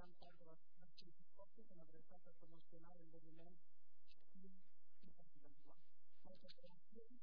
gran parte dei disposti sono adrezzati a promozionare il movimento di attività. Molte operazioni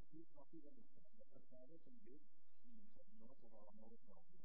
في قصيدة من الثالث من مرتبة على مرتبة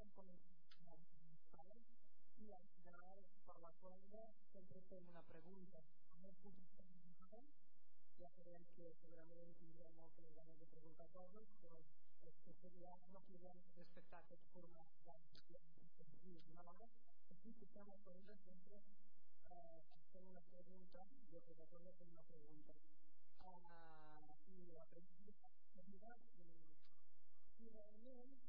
en política y al final por la cual siempre tengo una pregunta. Ya saben que seguramente diremos que le gané de pregunta a todos, pero es que este sería lo que ya respectar es por una una. Así que estamos poniendo siempre eh, hacer una pregunta, yo que recuerdo hacer una pregunta. Ah, y la pregunta, en realidad, si realmente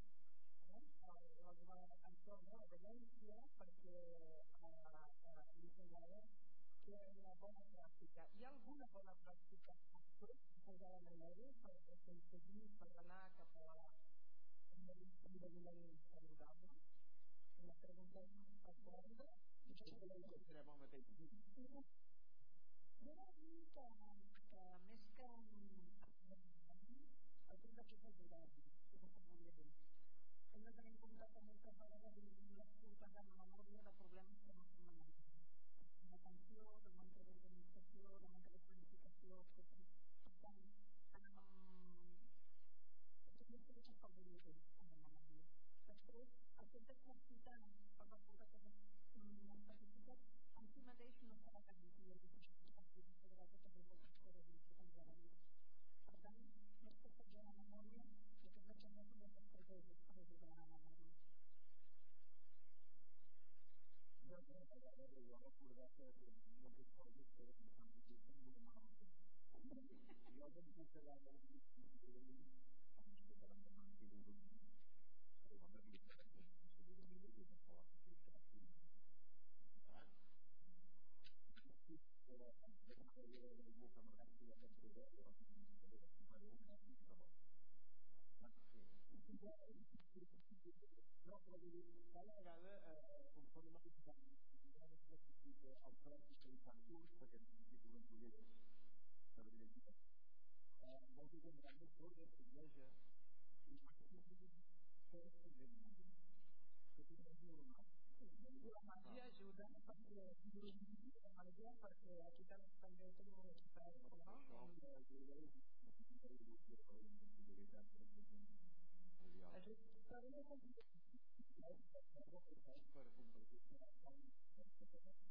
els entorn de la violència perquè que hi una bona pràctica. Hi ha alguna bona pràctica posada en l'Eri per aconseguir, per anar cap a un desenvolupament saludable? La pregunta és a fons i que la encontrem al mateix nivell. Jo he de dir que, més que el tema que és el govern, de tenir en compte que moltes vegades vinculen problemes de memòria, de problemes al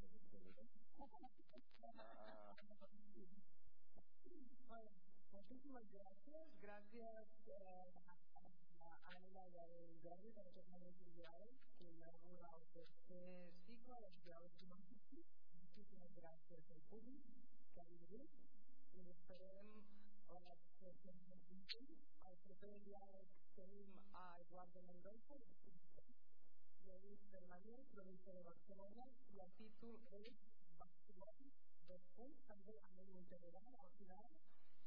perquè situen projectes per evidència. Moltes vegades tot és enveja i cert que màgia ajuda perquè la màgia perquè aquí també tenim un expert no? Això Moltíssimes gràcies. Gràcies eh, a Anna i al ideal que al que ha vingut i esperem les sessions el proper diàleg tenim a Eduard de Mendoza Permanyer, província de Barcelona i el títol és un también a medio integral la ciudad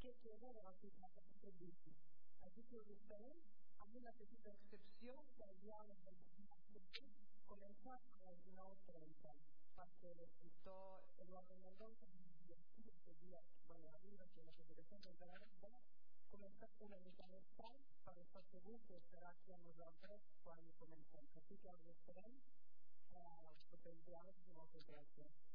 que tiene la vacuna servicio. Así que ustedes han una pequeña excepción que había el comienza a las 9.30 parte del escritor Eduardo Mendoza y este día, bueno, la vida que nos representa en Canadá, comenzar una mitad de para estar seguro que estará aquí a nosotros cuando comenzamos. Así que ahora esperamos a los potenciales de la federación.